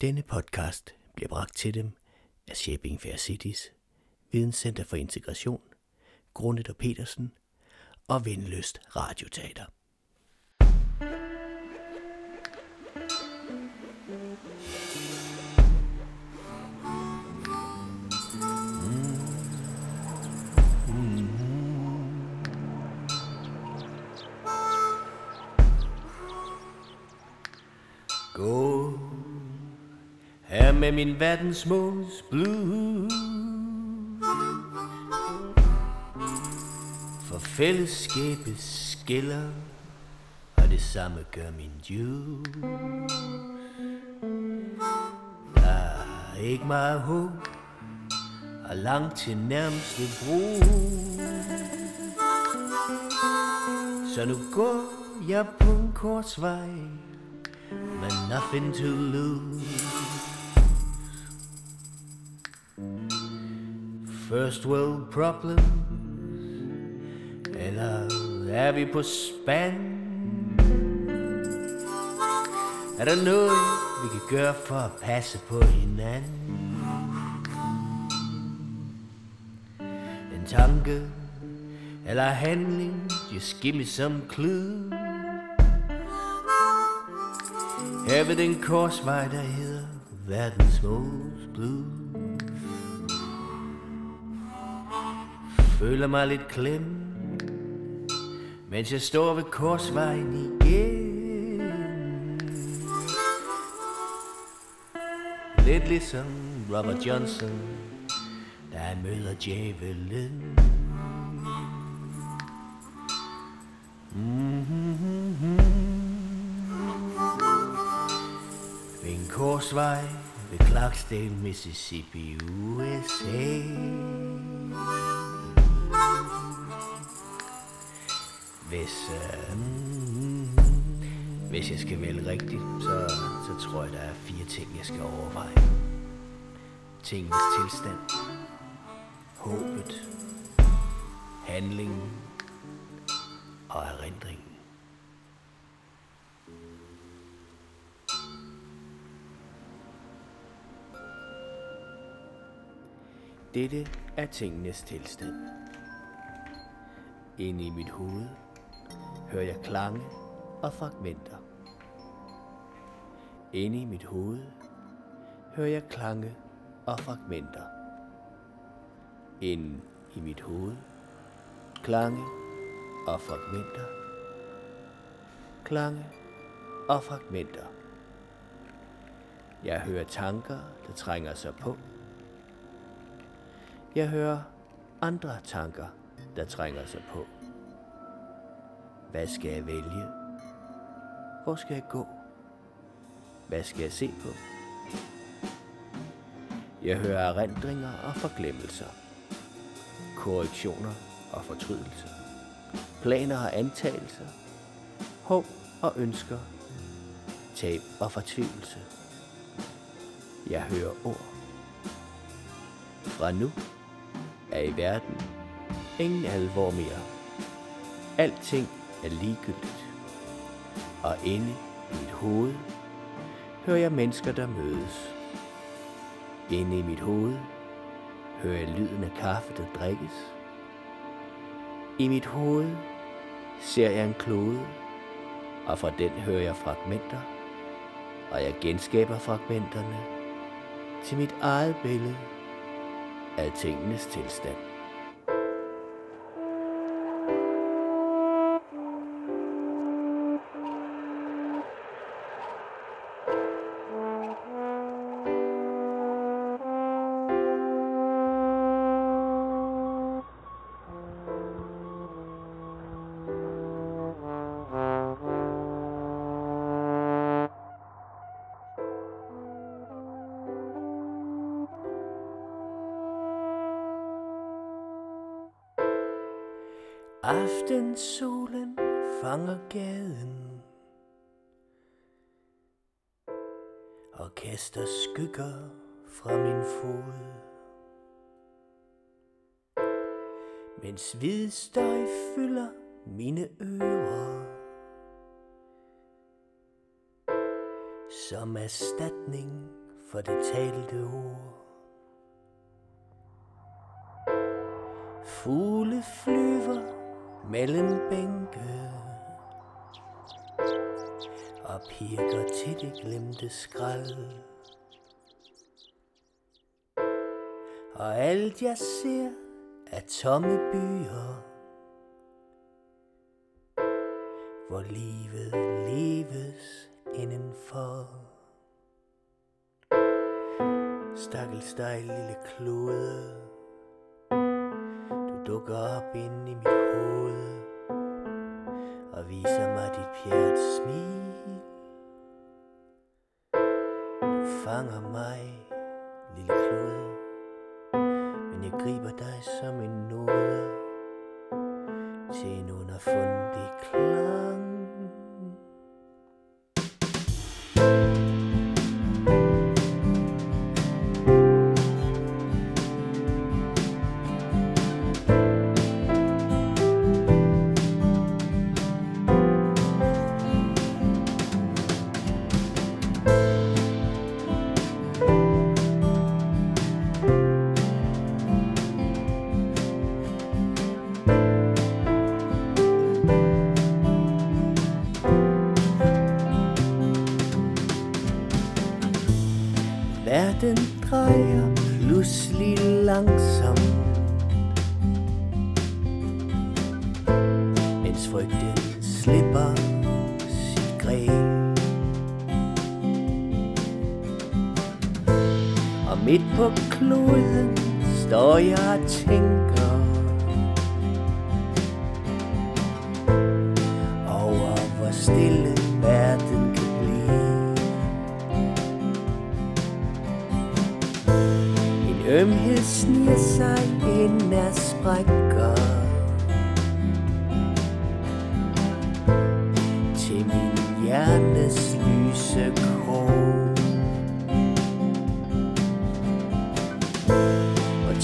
Denne podcast bliver bragt til dem af Shaping Fair Cities, Videnscenter for Integration, Grundet og Petersen og Vindløst Radioteater. Med min verdensmåls blues For fællesskabet skiller Og det samme gør min juice Der er ikke meget håb Og langt til nærmeste bro. Så nu går jeg på en kort vej, men nothing to lose. First world problems, eller er vi på spand? Er der noget, vi kan gøre for at passe på hinanden? En tanke eller handling, just give me some clue. Her ved den korsvej, der hedder verdens most. Føler mig lidt klem, mens jeg står ved korsvejen igen. Lidt ligesom Robert Johnson, da han møder djævelen. Mm-hmm. Ved en korsvej ved Clarksdale, Mississippi, USA. Hvis, øh, hvis jeg skal vælge rigtigt, så, så tror jeg, der er fire ting, jeg skal overveje. Tingens tilstand, håbet, handlingen og erindringen. Dette er tingenes tilstand. Inde i mit hoved hører jeg klange og fragmenter. Inde i mit hoved hører jeg klange og fragmenter. Inde i mit hoved klange og fragmenter. Klange og fragmenter. Jeg hører tanker, der trænger sig på. Jeg hører andre tanker, der trænger sig på. Hvad skal jeg vælge? Hvor skal jeg gå? Hvad skal jeg se på? Jeg hører erindringer og forglemmelser. Korrektioner og fortrydelser. Planer og antagelser. Håb og ønsker. Tab og fortvivlelse. Jeg hører ord. Fra nu er i verden ingen alvor mere. Alting er ligegyldigt. Og inde i mit hoved hører jeg mennesker, der mødes. Inde i mit hoved hører jeg lyden af kaffe, der drikkes. I mit hoved ser jeg en klode, og fra den hører jeg fragmenter, og jeg genskaber fragmenterne til mit eget billede af tingenes tilstand. Aftensolen fanger gaden og kaster skygger fra min fod. Mens hvid støj fylder mine ører Som erstatning for det talte ord. Fugle flyver mellem bænke og pirker til det glemte skrald. Og alt jeg ser er tomme byer, hvor livet leves indenfor. Stakkels dig, lille klode, dukker op ind i mit hoved og viser mig dit pjert smil. Du fanger mig, lille klode, men jeg griber dig som en nåde til en underfundig klang. Midt på kloden står jeg og tænker.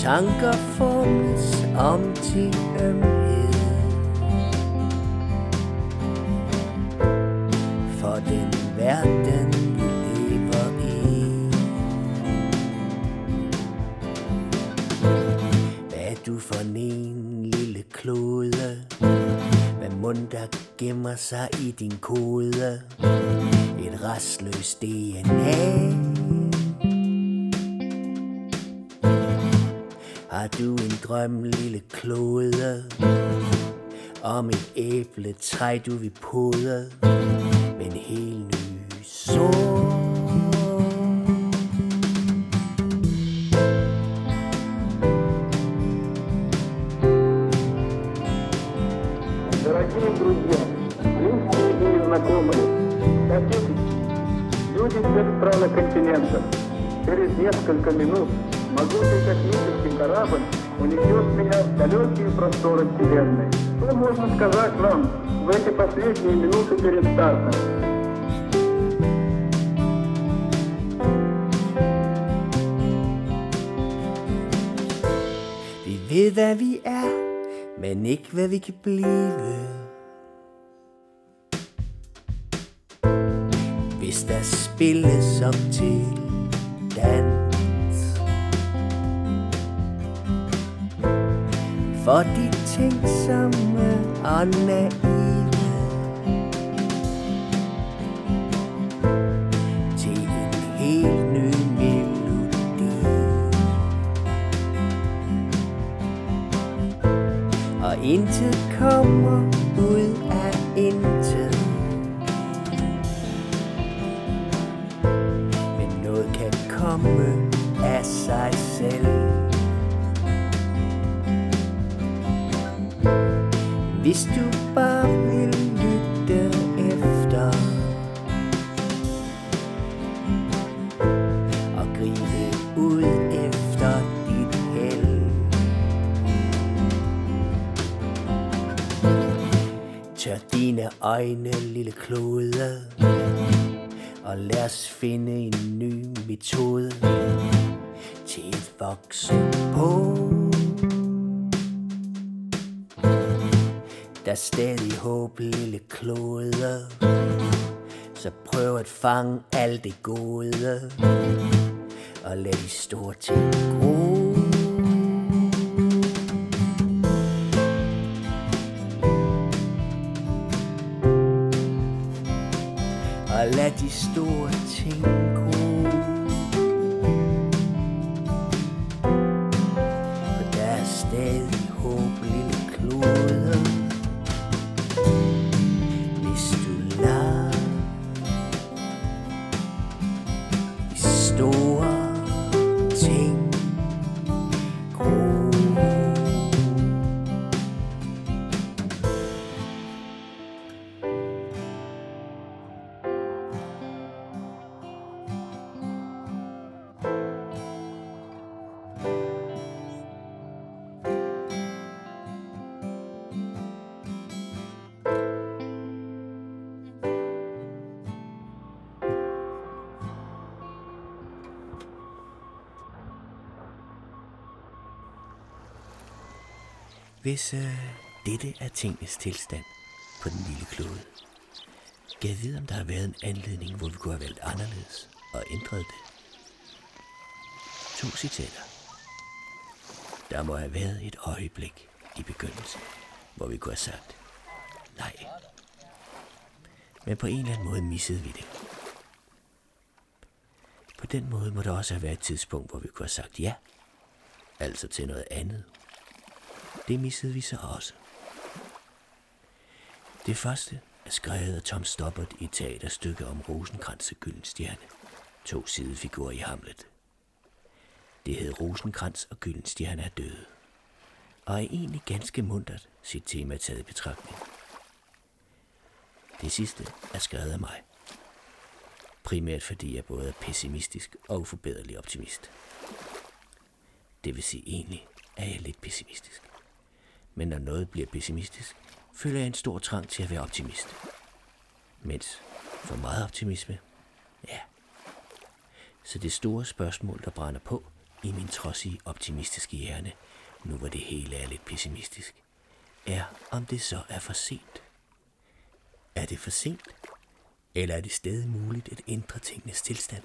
Tanker formes om til ømhed For den verden vi lever i Hvad er du for en lille klode? Hvad mund der gemmer sig i din kode? Et restløst DNA Har du en drøm, lille klode? Om et æbletræ, du vil pode Med en helt ny sort Дорогие друзья, близкие и знакомые, соседи, люди всех стран и континентов, через несколько минут могучий космический корабль унесет меня в далекие просторы Вселенной. Что можно сказать вам в эти последние минуты перед стартом? Vi ved, hvad vi er, men ikke, hvad vi kan blive. Hvis der spilles op til dans. For de tænksomme og naive. Til en helt ny melodi. Og intet kommer ud af intet Men noget kan komme af sig selv Hvis du bare vil lytte efter. Og gribe ud efter dit held. Tør dine øjne, lille klode. Og lad os finde en ny metode Til et voksen på Der er stadig håb, lille klode Så prøv at fange alt det gode og lad de store ting gro. Og lad de store ting gro. Hvis øh, dette er tingens tilstand på den lille klode, kan jeg vide, om der har været en anledning, hvor vi kunne have valgt anderledes og ændret det. To citater. Der må have været et øjeblik i begyndelsen, hvor vi kunne have sagt nej. Men på en eller anden måde missede vi det. På den måde må der også have været et tidspunkt, hvor vi kunne have sagt ja. Altså til noget andet. Det missede vi så også. Det første er skrevet af Tom Stoppard i et teaterstykke om Rosenkrantz og Gyldenstjerne. To sidefigurer i Hamlet. Det hed Rosenkrantz og Gyldenstjerne er døde. Og er egentlig ganske muntert sit tema taget i betragtning. Det sidste er skrevet af mig. Primært fordi jeg både er pessimistisk og uforbederlig optimist. Det vil sige egentlig er jeg lidt pessimistisk. Men når noget bliver pessimistisk, føler jeg en stor trang til at være optimist. Mens for meget optimisme, ja. Så det store spørgsmål, der brænder på i min trodsige optimistiske hjerne, nu hvor det hele er lidt pessimistisk, er om det så er for sent. Er det for sent? Eller er det stadig muligt at ændre tingenes tilstand?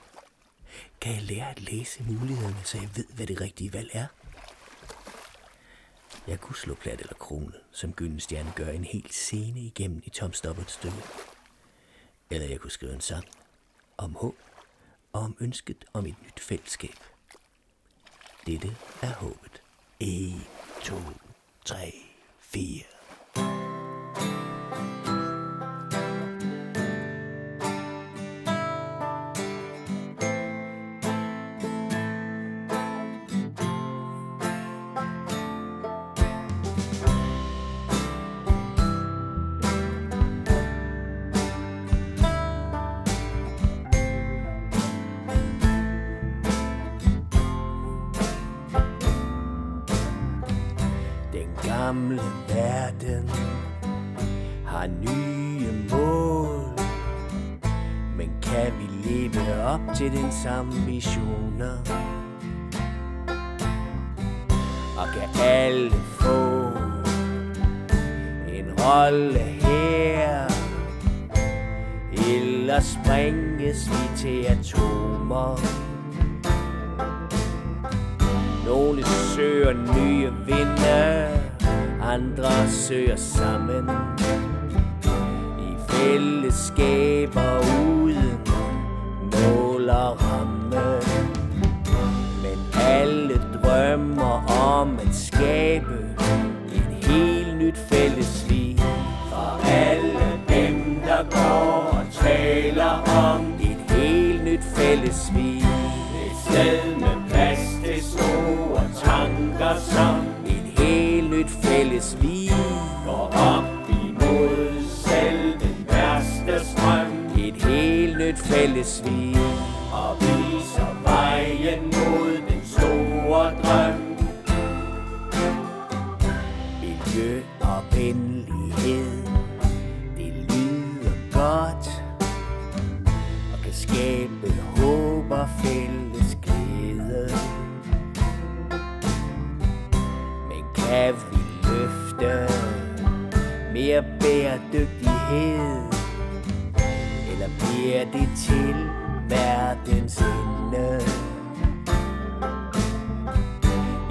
Kan jeg lære at læse mulighederne, så jeg ved, hvad det rigtige valg er? Jeg kunne slå plat eller krone, som Gyldenstjerne gør en hel scene igennem i Tom Stoppards stykke. Eller jeg kunne skrive en sang om håb og om ønsket om et nyt fællesskab. Dette er håbet. 1, 2, 3, 4. til den? Og kan alle få en rolle her? Eller springes vi til atomer? Nogle søger nye vinde, andre søger sammen i fællesskaber uden mål ramme. Men alle drømmer om at skabe et helt nyt fællesliv for alle dem, der går og taler om et helt nyt fællesliv. Et sted med plads til store tanker som et helt nyt fælles liv Går op imod selv den værste strøm Et helt nyt fælles liv Miljø og venlighed Det lyder godt og kan skabe håb og fælles glæde. Men kan vi løfte mere bæredygtighed? Eller bliver det til verdens ende?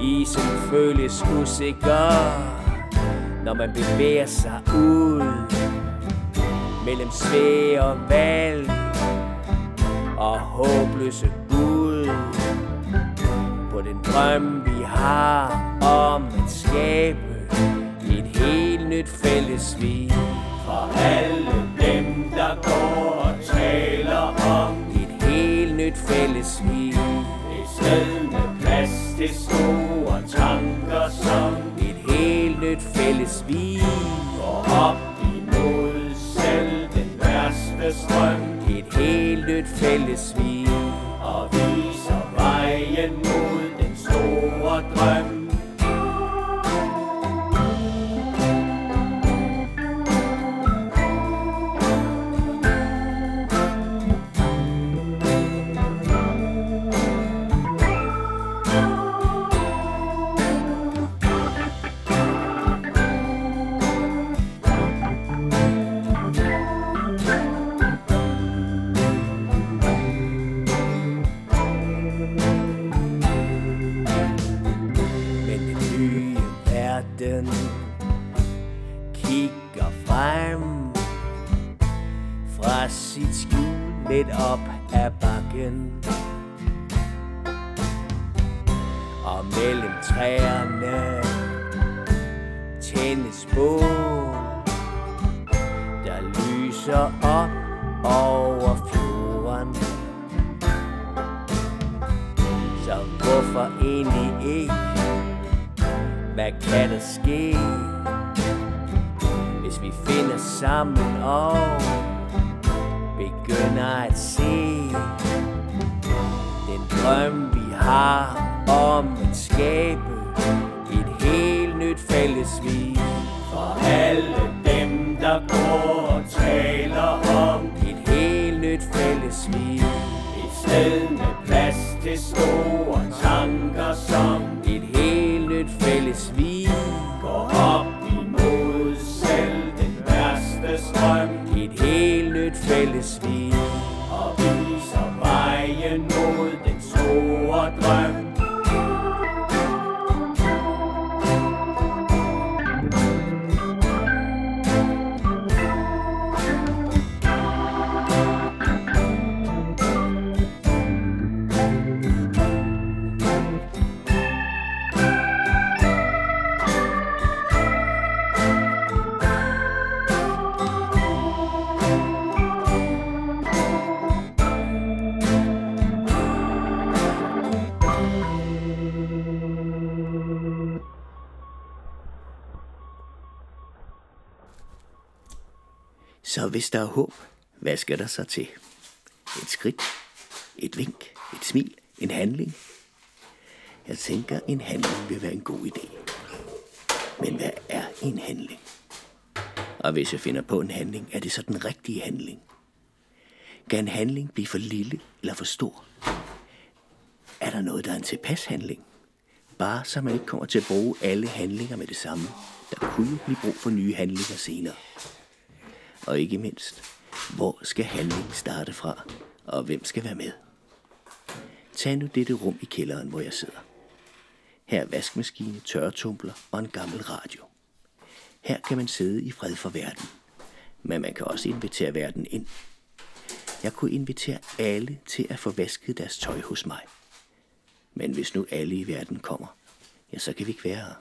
isen føles usikker når man bevæger sig ud Mellem svære valg Og håbløse bud På den drøm vi har om at skabe Et helt nyt fælles liv For alle dem der går og taler om Et helt nyt fælles liv Et sted med plads til store tanker som et fælles liv Går op imod selv den værste strøm. Et helt nyt fælles liv Fra sit skjul lidt op ad bakken Og mellem træerne tændes bål Der lyser op over fjorden Så hvorfor egentlig ikke? Hvad kan der ske? Hvis vi finder sammen og begynder at se Den drøm vi har om at skabe Et helt nyt fælles liv For alle dem der går og taler om Et helt nyt fælles liv Et sted med plads til store tanker som Et helt nyt fælles liv Går op imod selv den værste strøm fælles vi hvis der er håb, hvad skal der så til? Et skridt, et vink, et smil, en handling. Jeg tænker, en handling vil være en god idé. Men hvad er en handling? Og hvis jeg finder på en handling, er det så den rigtige handling? Kan en handling blive for lille eller for stor? Er der noget, der er en tilpas handling? Bare så man ikke kommer til at bruge alle handlinger med det samme. Der kunne jo blive brug for nye handlinger senere. Og ikke mindst, hvor skal handlingen starte fra, og hvem skal være med? Tag nu dette rum i kælderen, hvor jeg sidder. Her er vaskemaskine, tørretumbler og en gammel radio. Her kan man sidde i fred for verden. Men man kan også invitere verden ind. Jeg kunne invitere alle til at få vasket deres tøj hos mig. Men hvis nu alle i verden kommer, ja, så kan vi ikke være her.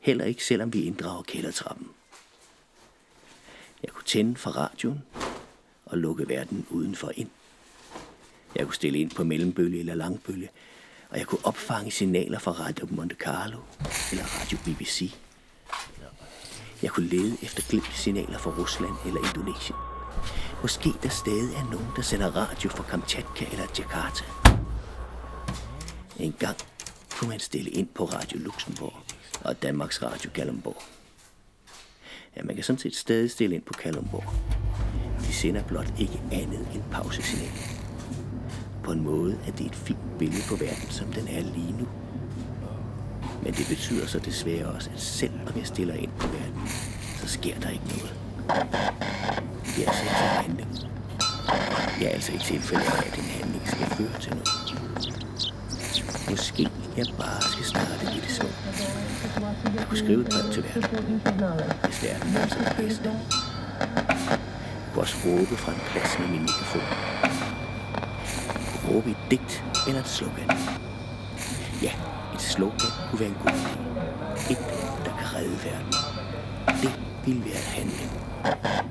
Heller ikke selvom vi inddrager kældertrappen. Jeg kunne tænde for radioen og lukke verden udenfor ind. Jeg kunne stille ind på mellembølge eller langbølge, og jeg kunne opfange signaler fra Radio Monte Carlo eller Radio BBC. Jeg kunne lede efter glemte signaler fra Rusland eller Indonesien. Måske der stadig er nogen, der sender radio fra Kamchatka eller Jakarta. En gang kunne man stille ind på Radio Luxembourg og Danmarks Radio Gallenborg at man kan sådan set stadig stille ind på Kalumborg. De sender blot ikke andet end pausesignal. På en måde er det et fint billede på verden, som den er lige nu. Men det betyder så desværre også, at selv om jeg stiller ind på verden, så sker der ikke noget. Det er altså ikke en handling. Jeg er altså i tilfælde af, at en handling skal føre til noget. Måske jeg bare skal starte i det små. kunne skrive et brev til verden, hvis verden er altså bedst. Jeg kunne også råbe fra en plads med min mikrofon. Jeg kunne råbe et digt eller et slogan. Ja, et slogan kunne være en god idé. Et, der kan redde verden. Det ville være at handle.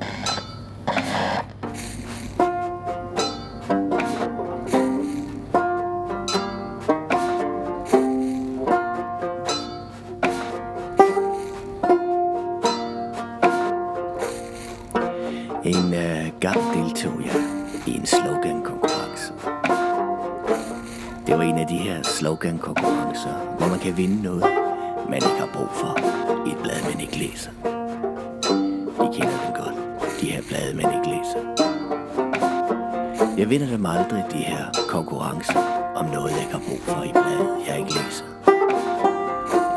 Jeg vinder dem aldrig, de her konkurrencer, om noget, jeg kan bruge for i bladet, jeg ikke læser.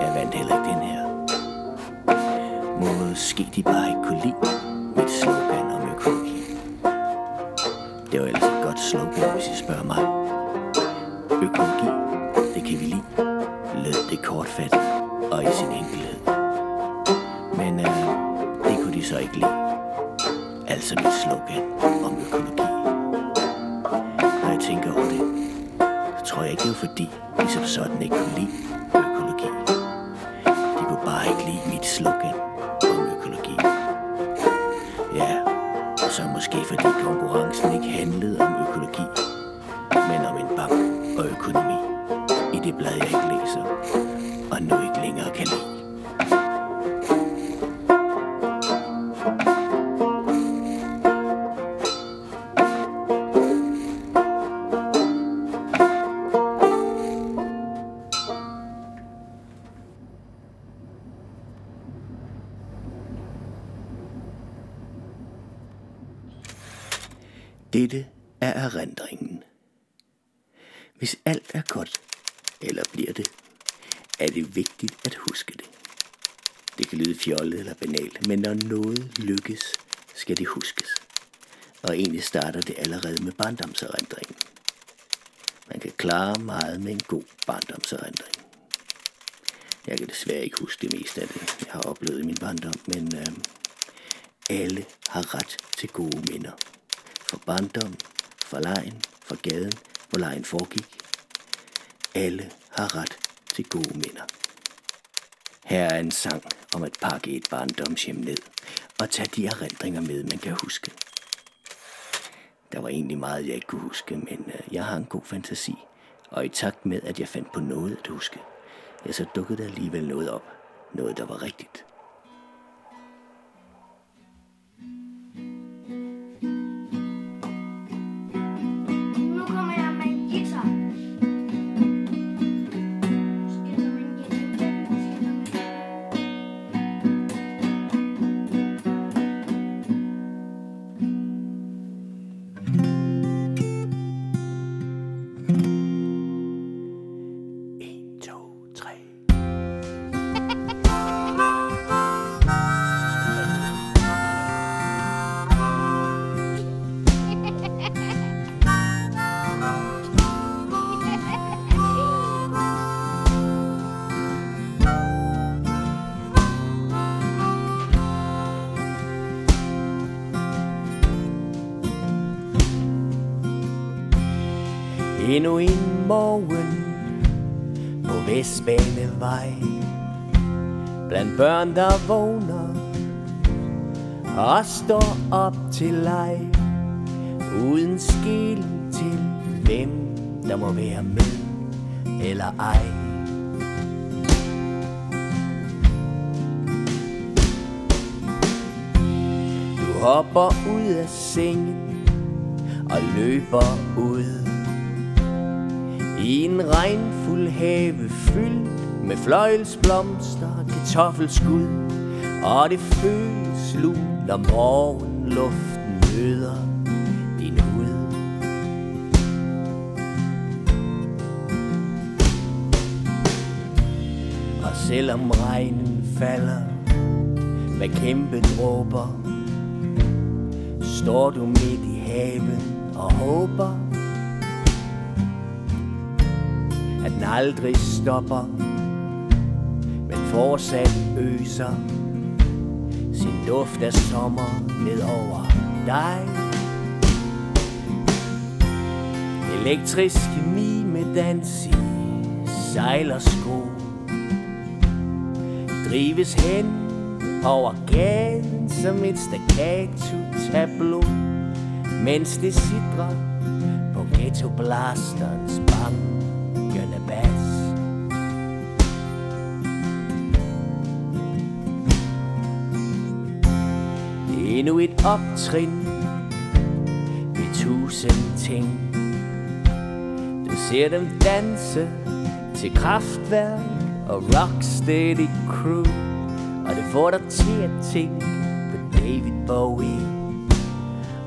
Jeg vandt heller ikke den her. Måske de bare ikke kunne lide mit slogan om økologi. Det var ellers et godt slogan, hvis I spørger mig. Økologi, det kan vi lide. Lød det kortfattet og i sin enkelhed. Af er erindringen. Hvis alt er godt, eller bliver det, er det vigtigt at huske det. Det kan lyde fjollet eller banalt, men når noget lykkes, skal det huskes. Og egentlig starter det allerede med barndomserindringen. Man kan klare meget med en god barndomserindring. Jeg kan desværre ikke huske det meste af det, jeg har oplevet i min barndom, men øh, alle har ret til gode minder. For barndom, fra lejen, for gaden, hvor lejen foregik. Alle har ret til gode minder. Her er en sang om at pakke et barndomshjem ned og tage de erindringer med, man kan huske. Der var egentlig meget, jeg ikke kunne huske, men øh, jeg har en god fantasi. Og i takt med, at jeg fandt på noget at huske, ja, så dukkede der alligevel noget op. Noget, der var rigtigt. Endnu en morgen på Vestbanevej. Blandt børn, der vågner og står op til leg. Uden skil til hvem der må være med eller ej. Du hopper ud af sengen og løber ud i en regnfuld have fyldt med fløjelsblomster, kartoffelskud Og det føles lun, når morgenluften møder din hud. Og selvom regnen falder med kæmpe dråber Står du midt i haven og håber at den aldrig stopper Men fortsat øser sin duft af sommer ned over dig. Elektrisk kemi med dans i sejlersko Drives hen over gaden som et staccato tableau Mens det sidder på ghetto blasterens endnu et optrin i tusind ting. Du ser dem danse til kraftværk og rocksteady crew Og det får dig til at tænke på David Bowie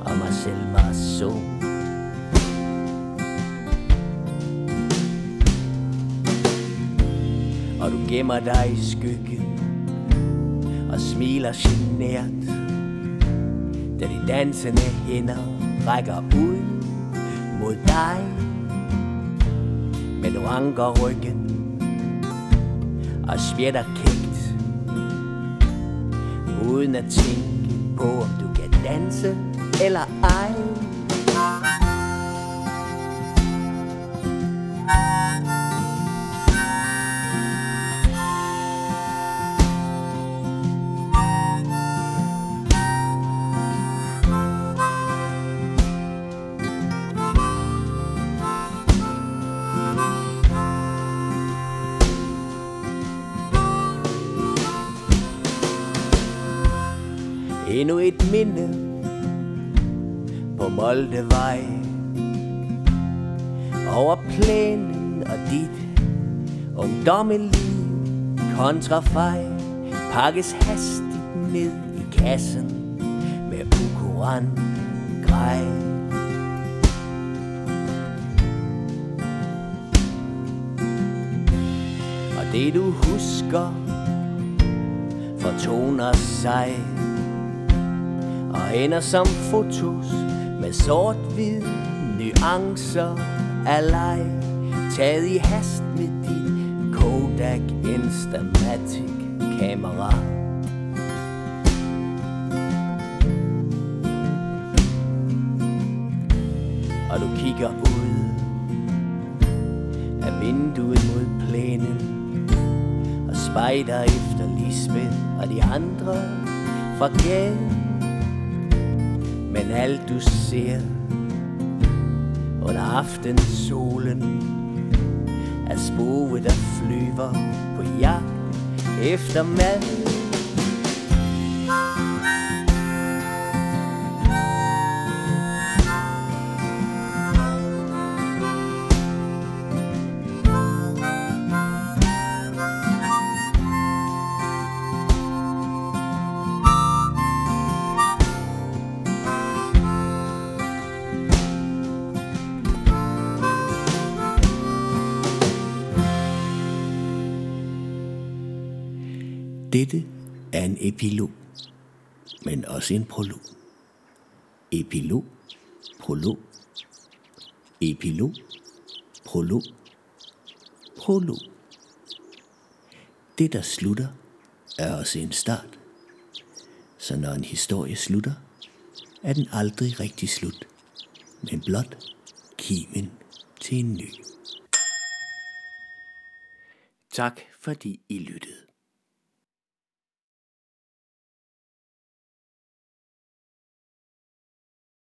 og Marcel Marceau. Og du gemmer dig i skyggen og smiler genert. Da de dansende hænder rækker ud mod dig. Men du anker ryggen og spjætter kægt Uden at tænke på om du kan danse eller Endnu et minde på Moldevej. Over plænen og dit ungdommelige kontrafej Pakkes hastigt ned i kassen med ukurant grej. Og det du husker fortoner sig og ender som fotos med sort-hvid nuancer af leg taget i hast med dit Kodak Instamatic kamera. Og du kigger ud af vinduet mod plænen og spejder efter Lisbeth og de andre fra gaden men alt du ser under aftensolen er spore, der flyver på jagt efter mad. Dette er en epilog, men også en prolog. Epilog, prolog, epilog, prolog, prolog. Det, der slutter, er også en start. Så når en historie slutter, er den aldrig rigtig slut, men blot kimen til en ny. Tak fordi I lyttede.